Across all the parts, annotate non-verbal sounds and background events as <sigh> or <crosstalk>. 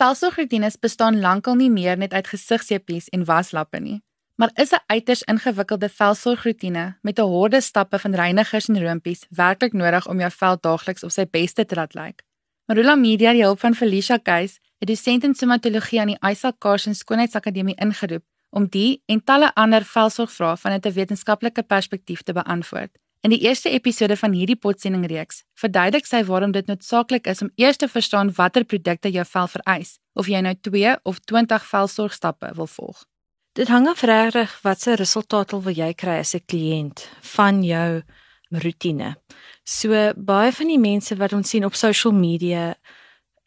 Velsorgroetines bestaan lankal nie meer net uit gesigsepies en waslappe nie, maar is 'n uiters ingewikkelde velsorgroetine met 'n horde stappe van reinigers en roompies werklik nodig om jou vel daagliks op sy beste te laat lyk. Marula Media, die hulp van Felicia Keys, 'n dosent in somatologie aan die Isaac Carson Skoonheidsakademie ingeroep om die en talle ander velsorgvrae vanuit 'n wetenskaplike perspektief te beantwoord. In die eerste episode van hierdie potsending reeks verduidelik sy waarom dit noodsaaklik is om eers te verstaan watter produkte jou vel vereis of jy nou 2 of 20 velsorgstappe wil volg. Dit hang af regtig watse resultaat wil jy kry as 'n kliënt van jou rotine. So baie van die mense wat ons sien op social media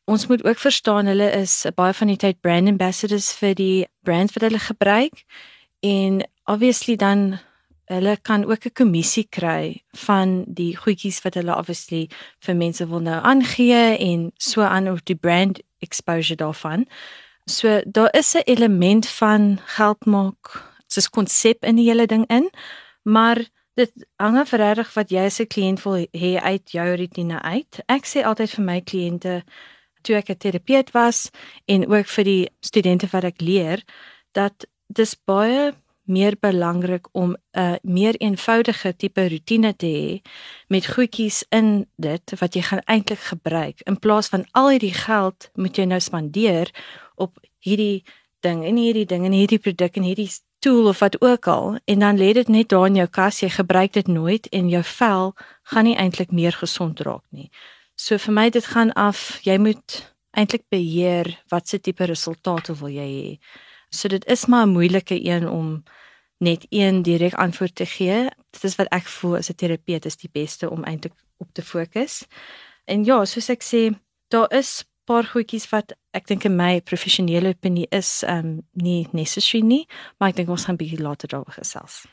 Ons moet ook verstaan hulle is baie van die tyd brand ambassadors vir die brands wat hulle gebruik en obviously dan hulle kan ook 'n kommissie kry van die goedjies wat hulle obviously vir mense wil nou aangee en so aan oor die brand exposure daarvan. So daar is 'n element van geld maak soos konsep in die hele ding in, maar dit hang af regtig wat jy as 'n kliënt wil hê uit jou rutine uit. Ek sê altyd vir my kliënte toe ek 'n terapeut was en ook vir die studente wat ek leer dat dis baie meer belangrik om 'n meer eenvoudige tipe rotine te hê met goedjies in dit wat jy gaan eintlik gebruik in plaas van al hierdie geld moet jy nou spandeer op hierdie ding en hierdie ding en hierdie produk en hierdie tool of wat ook al en dan lê dit net daar in jou kas jy gebruik dit nooit en jou vel gaan nie eintlik meer gesond raak nie. So vir my dit gaan af jy moet eintlik beheer watse tipe resultate wil jy hê. So dit is maar 'n moeilike een om net een direk antwoord te gee. Dit is wat ek voel as 'n terapeut is die beste om eintlik op te fokus. En ja, soos ek sê, daar is paar goedjies wat ek dink in my professionele opinie is um nie necessary nie, maar ek dink ons gaan bietjie later daaroor gesels.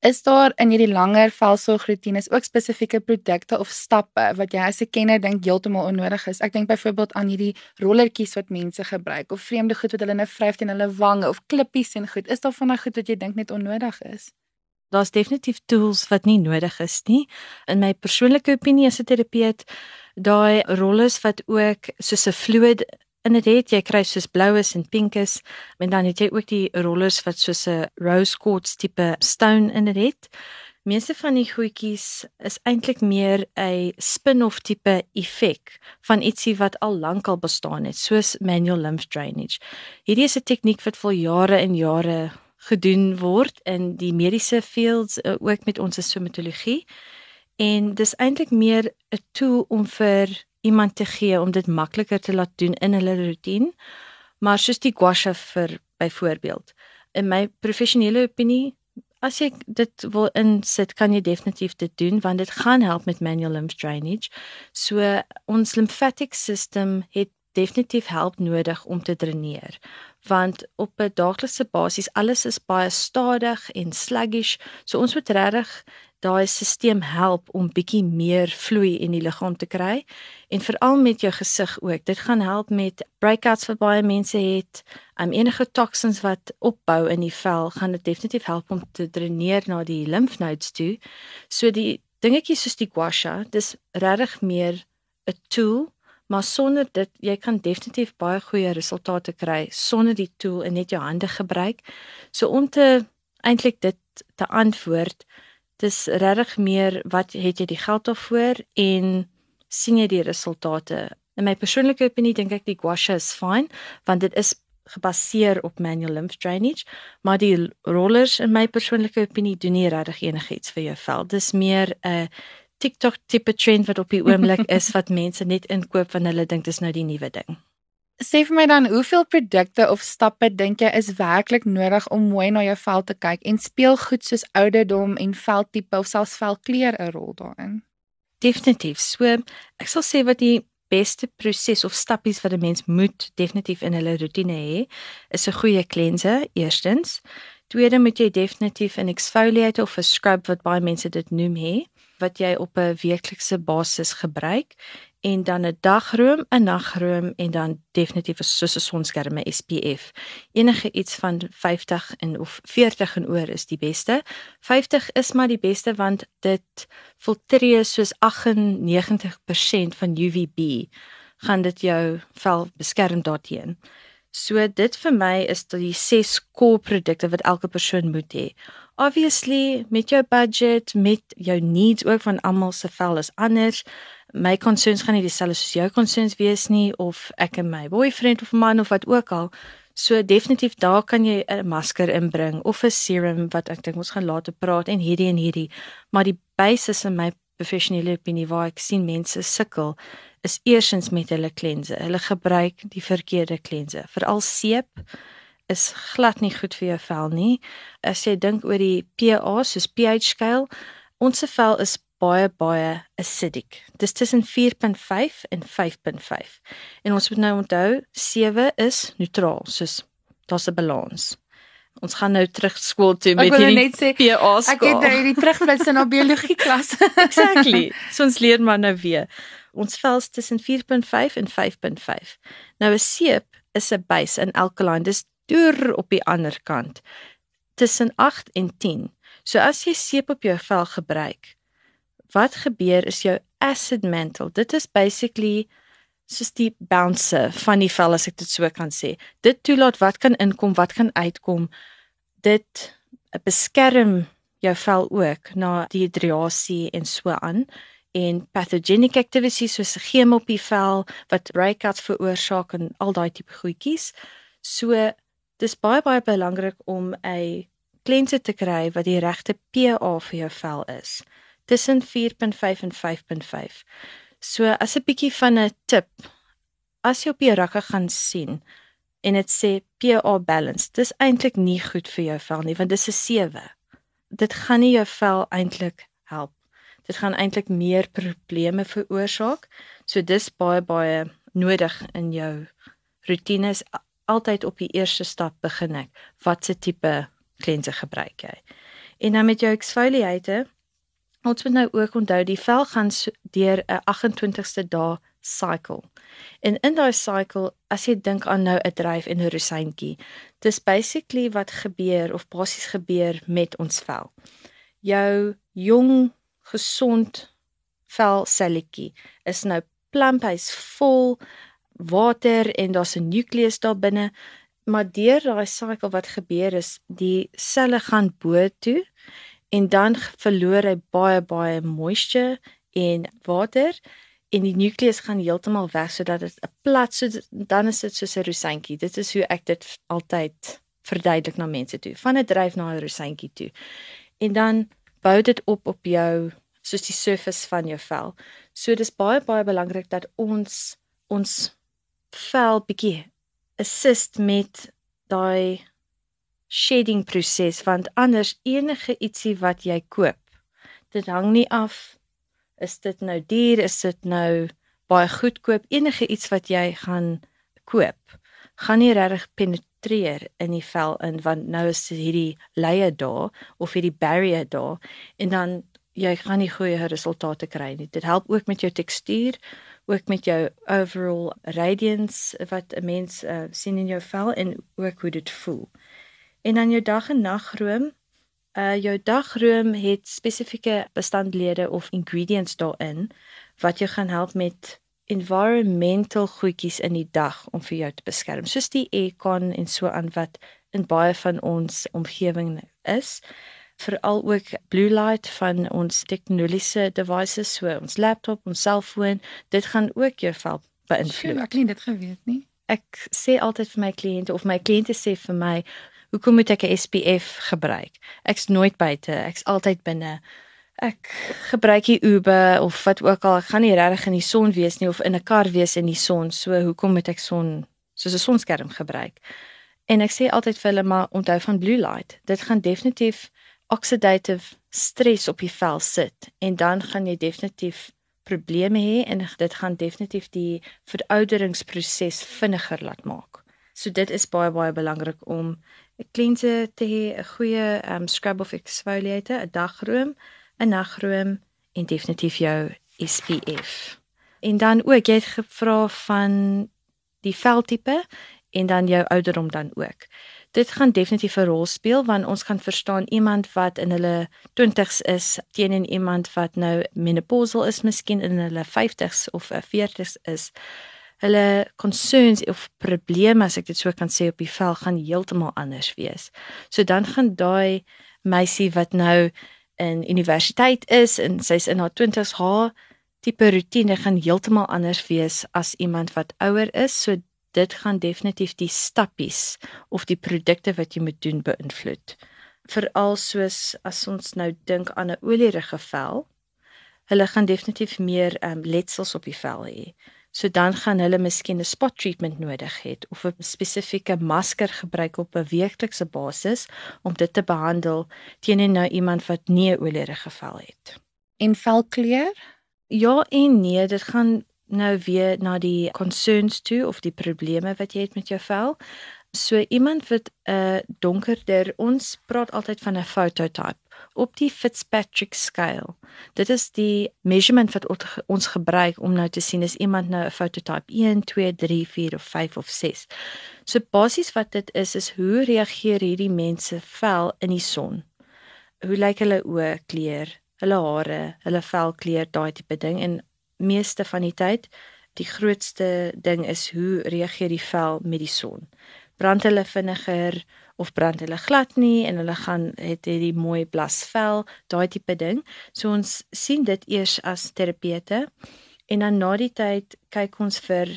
Is daar in hierdie langer velsorgroetines ook spesifieke produkte of stappe wat jy as 'n kenner dink heeltemal onnodig is? Ek dink byvoorbeeld aan hierdie rolletjies wat mense gebruik of vreemde goed wat hulle nou vryf teen hulle wange of klippies en goed. Is daar van daai goed wat jy dink net onnodig is? Daar's definitief tools wat nie nodig is nie. In my persoonlike opinie as 'n terapeut, daai rollers wat ook soos 'n fluid in dit het jy kry soos bloues en pinkes en dan het jy ook die rollers wat soos 'n rose quartz tipe stone in dit het. Meeste van die goedjies is eintlik meer 'n spin-off tipe effek van ietsie wat al lank al bestaan het, soos manual lymph drainage. Hierdie is 'n tegniek wat vir jare en jare gedoen word in die mediese fields eh, ook met ons somatologie. En dis eintlik meer 'n tool om vir iemand te gee om dit makliker te laat doen in hulle roetine. Maar soos die gua sha vir byvoorbeeld, in my professionele opinie, as jy dit wil insit, kan jy definitief dit doen want dit gaan help met manual lymph drainage. So ons lymphatic system het definitief help nodig om te dreneer want op 'n daaglikse basis alles is baie stadig en sluggish so ons moet regtig daai stelsel help om bietjie meer vloei in die liggaam te kry en veral met jou gesig ook. Dit gaan help met breakouts wat baie mense het. Um enige toksins wat opbou in die vel gaan dit definitief help om te dreneer na die lymfnodes toe. So die dingetjies soos die gua sha, dis regtig meer 'n tool, maar sonder dit jy kan definitief baie goeie resultate kry sonder die tool en net jou hande gebruik. So om te eintlik dit te antwoord dis regtig meer wat het jy die geld daarvoor? En sien jy die resultate? In my persoonlike opinie dink ek die guasha is fine want dit is gebaseer op manual lymph drainage maar die rollers in my persoonlike opinie doen nie regtig enigiets vir jou vel. Dis meer 'n TikTok tipe trend wat op die oomblik <laughs> is wat mense net inkoop van hulle dink dis nou die nuwe ding Sê vir my dan hoeveel produkte of stappe dink jy is werklik nodig om mooi na jou vel te kyk en speel goed soos ouderdom en veltipe of selfs velkleur 'n rol daarin? Definitief. So ek sal sê wat die beste proses of stappies wat 'n mens moet definitief in hulle rotine hê, is 'n goeie cleanser eerstens. Tweede moet jy definitief 'n exfoliator of 'n scrub wat baie mense dit noem hê wat jy op 'n weeklikse basis gebruik en dan 'n dagroom, 'n nagroom en dan definitief 'n soos 'n sonskerme SPF. Enige iets van 50 en of 40 en oor is die beste. 50 is maar die beste want dit filtreer soos 98% van UVB gaan dit jou vel beskerm daarteen. So dit vir my is die ses core produkte wat elke persoon moet hê. Obviously, met jou budget, met jou needs ook van almal se vel is anders. My concerns gaan nie dieselfde soos jou concerns wees nie of ek en my boyfriend of man of wat ook al. So definitief daar kan jy 'n masker inbring of 'n serum wat ek dink ons gaan later praat en hierdie en hierdie. Maar die basis in my professionele opinie waar ek sien mense sukkel is eersins met hulle klense. Hulle gebruik die verkeerde klense. Veral seep is glad nie goed vir jou vel nie. As jy dink oor die pH soos pH skaal, ons vel is baie baie acidic. Dis tussen 4.5 en 5.5. En ons moet nou onthou 7 is neutraal, soos daar's 'n balans. Ons gaan nou terug skool toe met hierdie pH skaal. Ek het nou hierdie terugflits in op biologie klas. <laughs> exactly. So ons leer maar nou weer. Ons vel tussen 4.5 en 5.5. Nou 'n seep is 'n base in alkaline. Dis deur op die ander kant tussen 8 en 10. So as jy seep op jou vel gebruik, wat gebeur is jou acid mantle. Dit is basically soos die bouncer van die vel as ek dit so kan sê. Dit toelaat wat kan inkom, wat kan uitkom. Dit beskerm jou vel ook na dehydrasie en so aan en pathogenic activities soos gem op die vel wat breakouts veroorsaak en al daai tipe goedjies. So dis baie baie belangrik om 'n klense te kry wat die regte pH vir jou vel is. Tussen 4.5 en 5.5. So as 'n bietjie van 'n tip. As jy op die rakke gaan sien en dit sê pH balance, dis eintlik nie goed vir jou vel nie want dis 'n 7. Dit gaan nie jou vel eintlik help dit gaan eintlik meer probleme veroorsaak. So dis baie baie nodig in jou rotines altyd op die eerste stap begin ek. Watse tipe klense gebruik jy? En dan met jou exfoliator Ons moet nou ook onthou die vel gaan deur 'n 28ste dae cycle. En in daai cycle, as jy dink aan nou 'n dryf en 'n rosientjie, dis basically wat gebeur of basies gebeur met ons vel. Jou jong gesond vel selletjie is nou plump hy's vol water en daar's 'n nukleus daar binne maar deur daai cycle wat gebeur is die selle gaan bo toe en dan verloor hy baie baie moisture en water en die nukleus gaan heeltemal weg sodat dit 'n plat so dan is dit soos 'n rosientjie. Dit is hoe ek dit altyd verduidelik na mense toe. Van 'n dryf na 'n rosientjie toe. En dan bou dit op op jou soos die surface van jou vel. So dis baie baie belangrik dat ons ons vel bietjie assist met daai shedding proses want anders enige ietsie wat jy koop dit hang nie af is dit nou duur is dit nou baie goedkoop enige iets wat jy gaan koop gaan nie regtig penetreer in die vel in want nou is hierdie layer daar of hierdie barrier daar en dan jy gaan nie goeie resultate kry nie. Dit help ook met jou tekstuur, ook met jou overall radiance wat 'n mens uh, sien in jou vel en ook hoe dit voel. En dan jou dag en nagroom. Uh jou dagroom het spesifieke bestanddele of ingredients daarin wat jou gaan help met environmental goedjies in die dag om vir jou te beskerm. Soos die aircon en so aan wat in baie van ons omgewing is veral ook blue light van ons tegnologiese devices so ons laptop, ons selfoon, dit gaan ook jou vel beïnvloed. Ek het dit geweet nie. Ek sê altyd vir my kliënte of my kliënte sê vir my, "Hoekom moet ek 'n SPF gebruik? Ek's nooit buite, ek's altyd binne." Ek gebruik die Uber of wat ook al, ek gaan nie regtig in die son wees nie of in 'n kar wees in die son, so hoekom moet ek son soos 'n sonskerm gebruik? En ek sê altyd vir hulle maar onthou van blue light. Dit gaan definitief oxidative stres op die vel sit en dan gaan jy definitief probleme hê en dit gaan definitief die verouderingsproses vinniger laat maak. So dit is baie baie belangrik om 'n kliënte te hê, 'n goeie um scrub of exfoliator, 'n dagroom, 'n nagroom en definitief jou SPF. En dan ook jy het gevra van die veltipe en dan jou ouderdom dan ook dit gaan definitief 'n rol speel want ons kan verstaan iemand wat in hulle 20's is teenoor iemand wat nou menopausal is, miskien in hulle 50's of 40's is. Hulle concerns of probleme as ek dit so kan sê op die vel gaan heeltemal anders wees. So dan gaan daai meisie wat nou in universiteit is en sy's in haar 20's haar tipe rotine gaan heeltemal anders wees as iemand wat ouer is. So dit gaan definitief die stappies of die produkte wat jy moet doen beïnvloed. Veral soos as ons nou dink aan 'n olierige vel, hulle gaan definitief meer um, letsels op die vel hê. So dan gaan hulle miskien 'n spot treatment nodig hê of 'n spesifieke masker gebruik op 'n weeklikse basis om dit te behandel teen nou iemand wat nie 'n olierige vel het. En velkleur? Ja en nee, dit gaan nou weer na die concerns toe of die probleme wat jy het met jou vel. So iemand wat 'n uh, donkerder ons praat altyd van 'n phototype op die Fitzpatrick scale. Dit is die measurement wat ons gebruik om nou te sien is iemand nou 'n phototype 1, 2, 3, 4 of 5 of 6. So basies wat dit is is hoe reageer hierdie mense vel in die son? Hoe lyk hulle oë kleur, hulle hare, hulle velkleur, daai tipe ding en meeste van die tyd die grootste ding is hoe reageer die vel met die son? brand hulle vinniger of brand hulle glad nie en hulle gaan het hierdie mooi blas vel, daai tipe ding. So ons sien dit eers as terapeute en dan na die tyd kyk ons vir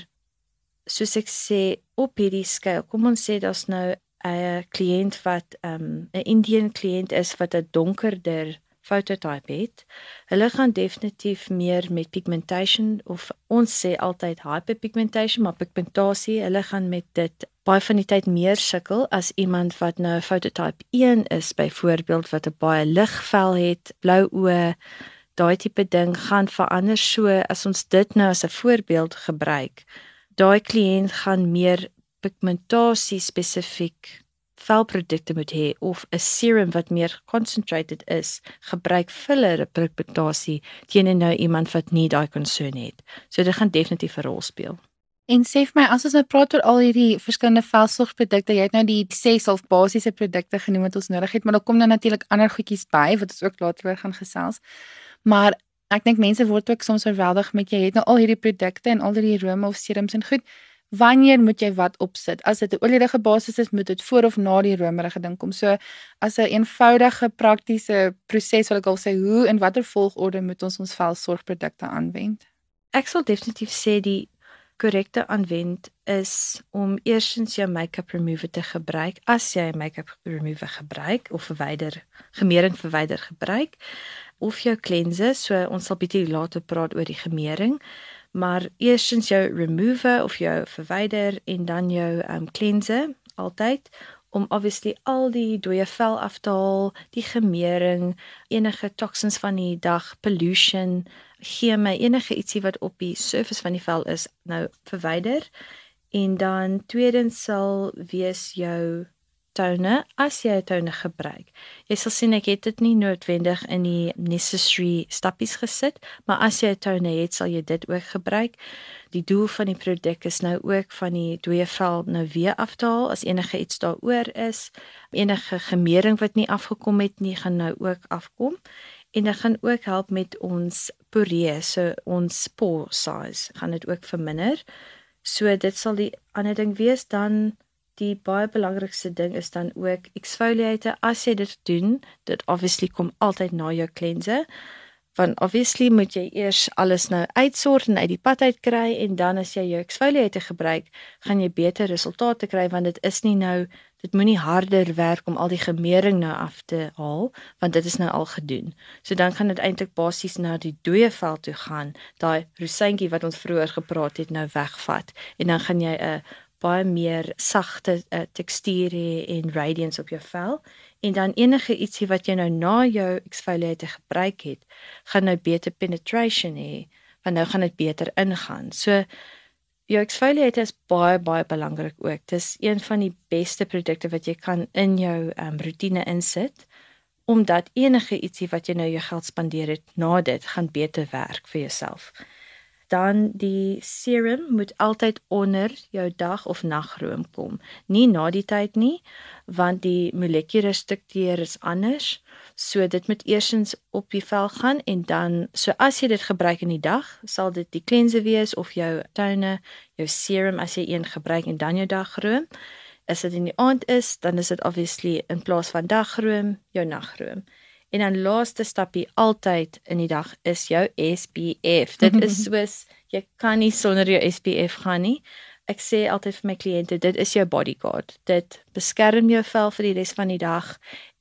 soos ek sê op hierdie skaal. Kom ons sê daar's nou 'n kliënt wat ehm, 'n um, Indian kliënt is wat 'n donkerder phototype het. Hulle gaan definitief meer met pigmentation of ons sê altyd hyperpigmentation, maar pigmentasie, hulle gaan met dit baie van die tyd meer sukkel as iemand wat nou 'n phototype 1 is byvoorbeeld wat 'n baie lig vel het, blou oë, daai tipe ding gaan verander so as ons dit nou as 'n voorbeeld gebruik. Daai kliënt gaan meer pigmentasie spesifiek velprodukte moet hê of 'n serum wat meer concentrated is, gebruik filler pigmentasie teenoor nou iemand wat nie daai concern het. So dit gaan definitief 'n rol speel. En sê vir my as ons nou praat oor al hierdie verskillende velsorgprodukte, jy het nou die ses of basiese produkte genoem wat ons nodig het, maar daar kom nou natuurlik ander goedjies by wat ons ook later oor gaan gesels. Maar ek dink mense word ook soms oorweldig met jy het nou al hierdie produkte en al hierdie rome of serums en goed wanneer moet jy wat opsit? As dit 'n olierige basis is, moet dit voor of na die romerige ding kom. So as 'n een eenvoudige praktiese proses wil ek al sê, hoe en watter volgorde moet ons ons velsorgprodukte aanwend? Ek sal definitief sê die korrekte aanwend is om eersins jou make-up remover te gebruik as jy 'n make-up remover gebruik of verwyder, gemering verwyder gebruik of jou cleanser. So ons sal bietjie later praat oor die gemering maar eerstens jou remover of jou verwyder en dan jou um cleanser altyd om obviously al die dooie vel af te haal, die gemering, enige toksins van die dag, pollution, gee my enige ietsie wat op die surface van die vel is, nou verwyder. En dan tweedens sal wees jou tone as jy 'n tone gebruik. Jy sal sien ek het dit nie noodwendig in die necessary stappies gesit, maar as jy 'n tone het, sal jy dit ook gebruik. Die doel van die produk is nou ook van die dooie vel nou weer af te haal as enige iets daaroor is. Enige gemering wat nie afgekom het nie, gaan nou ook afkom. En dit gaan ook help met ons poree, so ons pore size gaan dit ook verminder. So dit sal die ander ding wees dan die baie belangrikste ding is dan ook exfoliate as jy dit doen dit obviously kom altyd na jou cleanser want obviously moet jy eers alles nou uitsort en uit die pad uit kry en dan as jy jou exfoliate gebruik gaan jy beter resultate kry want dit is nie nou dit moenie harder werk om al die gemering nou af te haal want dit is nou al gedoen. So dan gaan dit eintlik basies na die dooie vel toe gaan. Daai rosientjie wat ons vroeër gepraat het nou wegvat. En dan gaan jy 'n baie meer sagte uh, tekstuur hê en radiance op jou vel en dan enige ietsie wat jy nou na jou exfoliator gebruik het, gaan nou beter penetration hê, want nou gaan dit beter ingaan. So jou exfoliator is baie baie belangrik ook. Dis een van die beste produkte wat jy kan in jou um, roetine insit omdat enige ietsie wat jy nou jou geld spandeer het na dit gaan beter werk vir jouself. Dan die serum moet altyd onder jou dag of nagroom kom. Nie na die tyd nie, want die molekulêre struktuur is anders. So dit moet eersins op die vel gaan en dan so as jy dit gebruik in die dag, sal dit die cleanser wees of jou tone, jou serum as jy een gebruik en dan jou dagroom. As dit in die aand is, dan is dit obviously in plaas van dagroom, jou nagroom. En dan laaste stapie altyd in die dag is jou SPF. Dit is <laughs> soos jy kan nie sonder jou SPF gaan nie. Ek sê altyd vir my kliënte, dit is jou bodyguard. Dit beskerm jou vel vir die res van die dag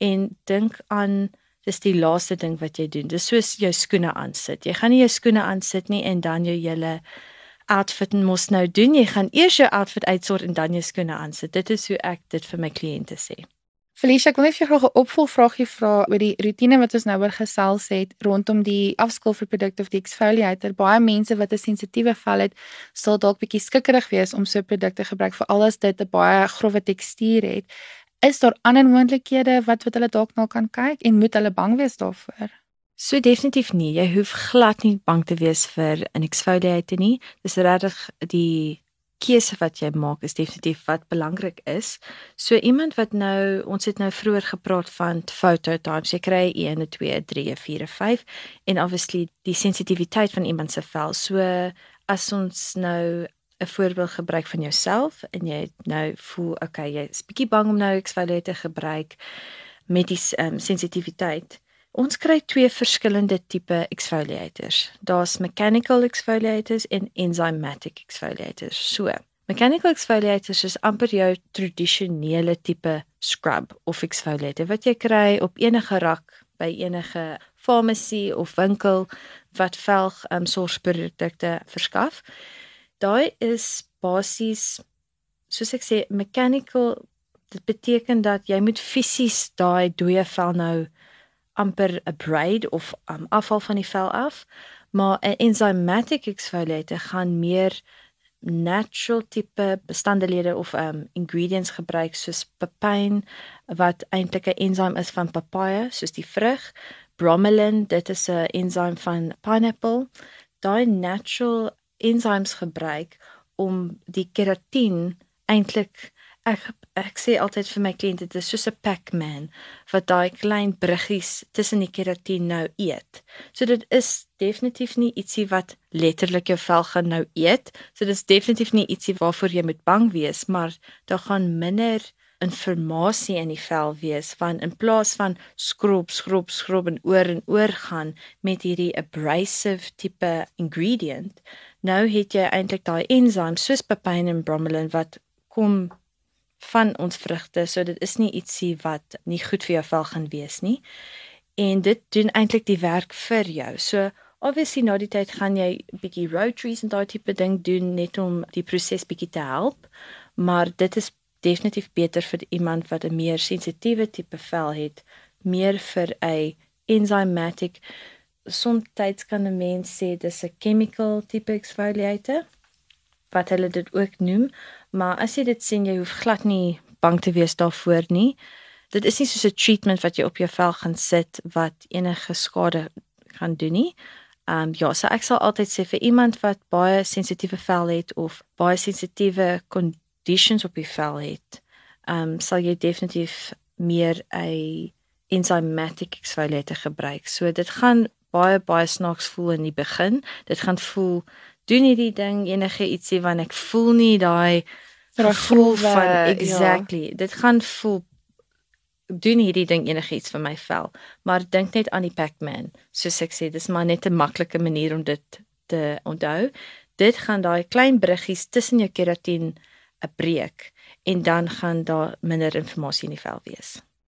en dink aan dis die laaste ding wat jy doen. Dis soos jou skoene aansit. Jy gaan nie jou skoene aansit nie en dan jou hele outfit mos nou doen. Jy gaan eers jou outfit uitsort en dan jou skoene aansit. Dit is hoe ek dit vir my kliënte sê. Felicia, ek wil net vir jou graag 'n opvolgvraagie vra oor die rotine wat ons nou oor gesels het rondom die afskil vir produkte of die exfoliator. Baie mense wat 'n sensitiewe vel het, sal dalk bietjie skikkerig wees om so 'n produk te gebruik veral as dit 'n baie grouwe tekstuur het. Is daar ander moontlikhede wat wat hulle dalk na kan kyk en moet hulle bang wees daarvoor? So definitief nie. Jy hoef glad nie bang te wees vir 'n exfoliator nie. Dis regtig die keuse wat jy maak is definitief wat belangrik is. So iemand wat nou ons het nou vroeër gepraat van foto times, jy kry 1, 2, 3, 4, 5 en obviously die sensitiwiteit van iemand se vel. So as ons nou 'n voorbeeld gebruik van jouself en jy nou voel okay, jy's bietjie bang om nou exfoliator te gebruik met die um, sensitiwiteit. Ons kry twee verskillende tipe exfoliators. Daar's mechanical exfoliators en enzymatic exfoliators. So, mechanical exfoliators is amper jou tradisionele tipe scrub of exfoliator wat jy kry op enige rak by enige farmasie of winkel wat velg um, sorgprodukte verskaf. Daai is basies soos ek sê mechanical dit beteken dat jy moet fisies daai dooie vel nou amper 'n braid of um, afval van die vel af, maar 'n enzymatic exfoliator gaan meer natural tipe bestandelede of um ingredients gebruik soos papain wat eintlik 'n ensym is van papaja soos die vrug bromelain dit is 'n ensym van pineapple. Daai natural enzyms gebruik om die keratin eintlik ek ek sê altyd vir my kliënte dit is soos 'n Pac-Man wat daai klein bruggies tussen die keratin nou eet. So dit is definitief nie ietsie wat letterlik jou vel gaan nou eet. So dit is definitief nie ietsie waarvoor jy moet bang wees, maar daar gaan minder informasie in die vel wees van in plaas van skrob skrob skrob en oor en oor gaan met hierdie abrasive tipe ingredient. Nou het jy eintlik daai enzymes soos papain en bromelain wat kom van ons vrugte. So dit is nie ietsie wat nie goed vir jou vel gaan wees nie. En dit doen eintlik die werk vir jou. So obviously na die tyd gaan jy bietjie rotaries en daai tipe ding doen net om die proses bietjie te help, maar dit is definitief beter vir iemand wat 'n meer sensitiewe tipe vel het, meer vir 'n enzymatic soms kan 'n mens sê dis 'n chemical tipe exfoliator wat hulle dit ook noem, maar as jy dit sien jy hoef glad nie bang te wees daarvoor nie. Dit is nie soos 'n treatment wat jy op jou vel gaan sit wat enige skade gaan doen nie. Ehm um, ja, so ek sal altyd sê vir iemand wat baie sensitiewe vel het of baie sensitiewe conditions op die vel het, ehm um, sal jy definitief meer 'n enzymatic exfoliator gebruik. So dit gaan baie baie snaaks voel in die begin. Dit gaan voel doen hierdie ding enige ietsie want ek voel nie daai gevoel van ja. exactly ja. dit gaan voel doen hierdie ding enige iets vir my vel maar dink net aan die Pac-Man soos ek sê dis maar net 'n maklike manier om dit te onthou dit gaan daai klein bruggies tussen jou keratin 'n breek en dan gaan daar minder inligting in die vel wees